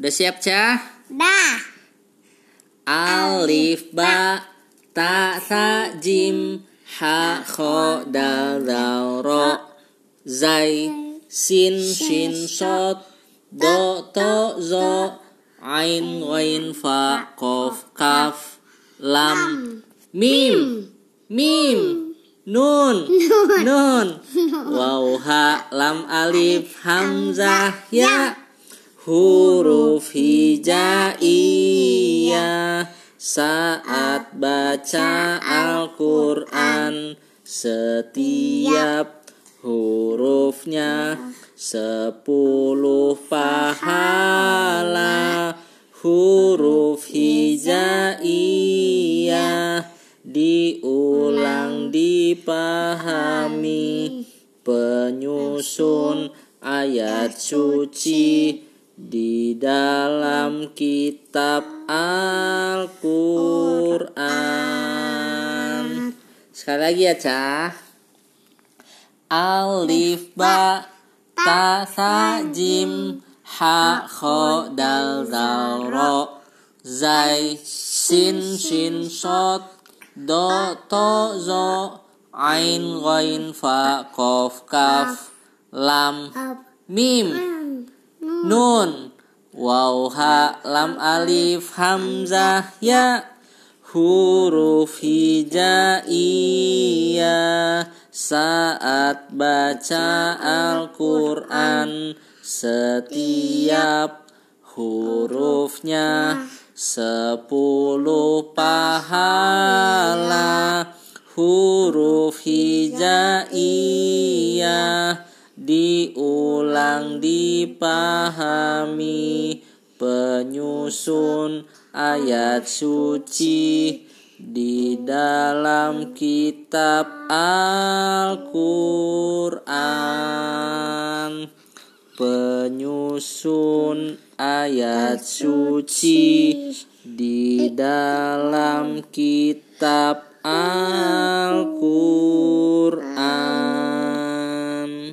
Udah siap, Cah? Dah. Alif ba ta sa jim ha kho dal dal ro zai sin shin sot do to zo ain ghain fa qaf kaf lam mim mim nun nun waw ha lam alif hamzah ya huruf hijaiyah. Saat baca Al-Quran setiap hurufnya sepuluh pahala. Huruf hijaiyah diulang dipahami. Penyusun ayat suci di dalam kitab Al-Quran. Sekali lagi ya, Cah. Alif ba ta sa jim ha kho dal dal ro zai sin shin sot do to zo ain ghain fa qaf kaf lam mim nun. Waw ha lam alif hamzah ya. Huruf hijaiyah saat baca Al-Quran setiap hurufnya sepuluh pahala. Huruf hijaiyah diulang dipahami. Penyusun ayat suci di dalam kitab Al-Quran. Penyusun ayat suci di dalam kitab Al-Quran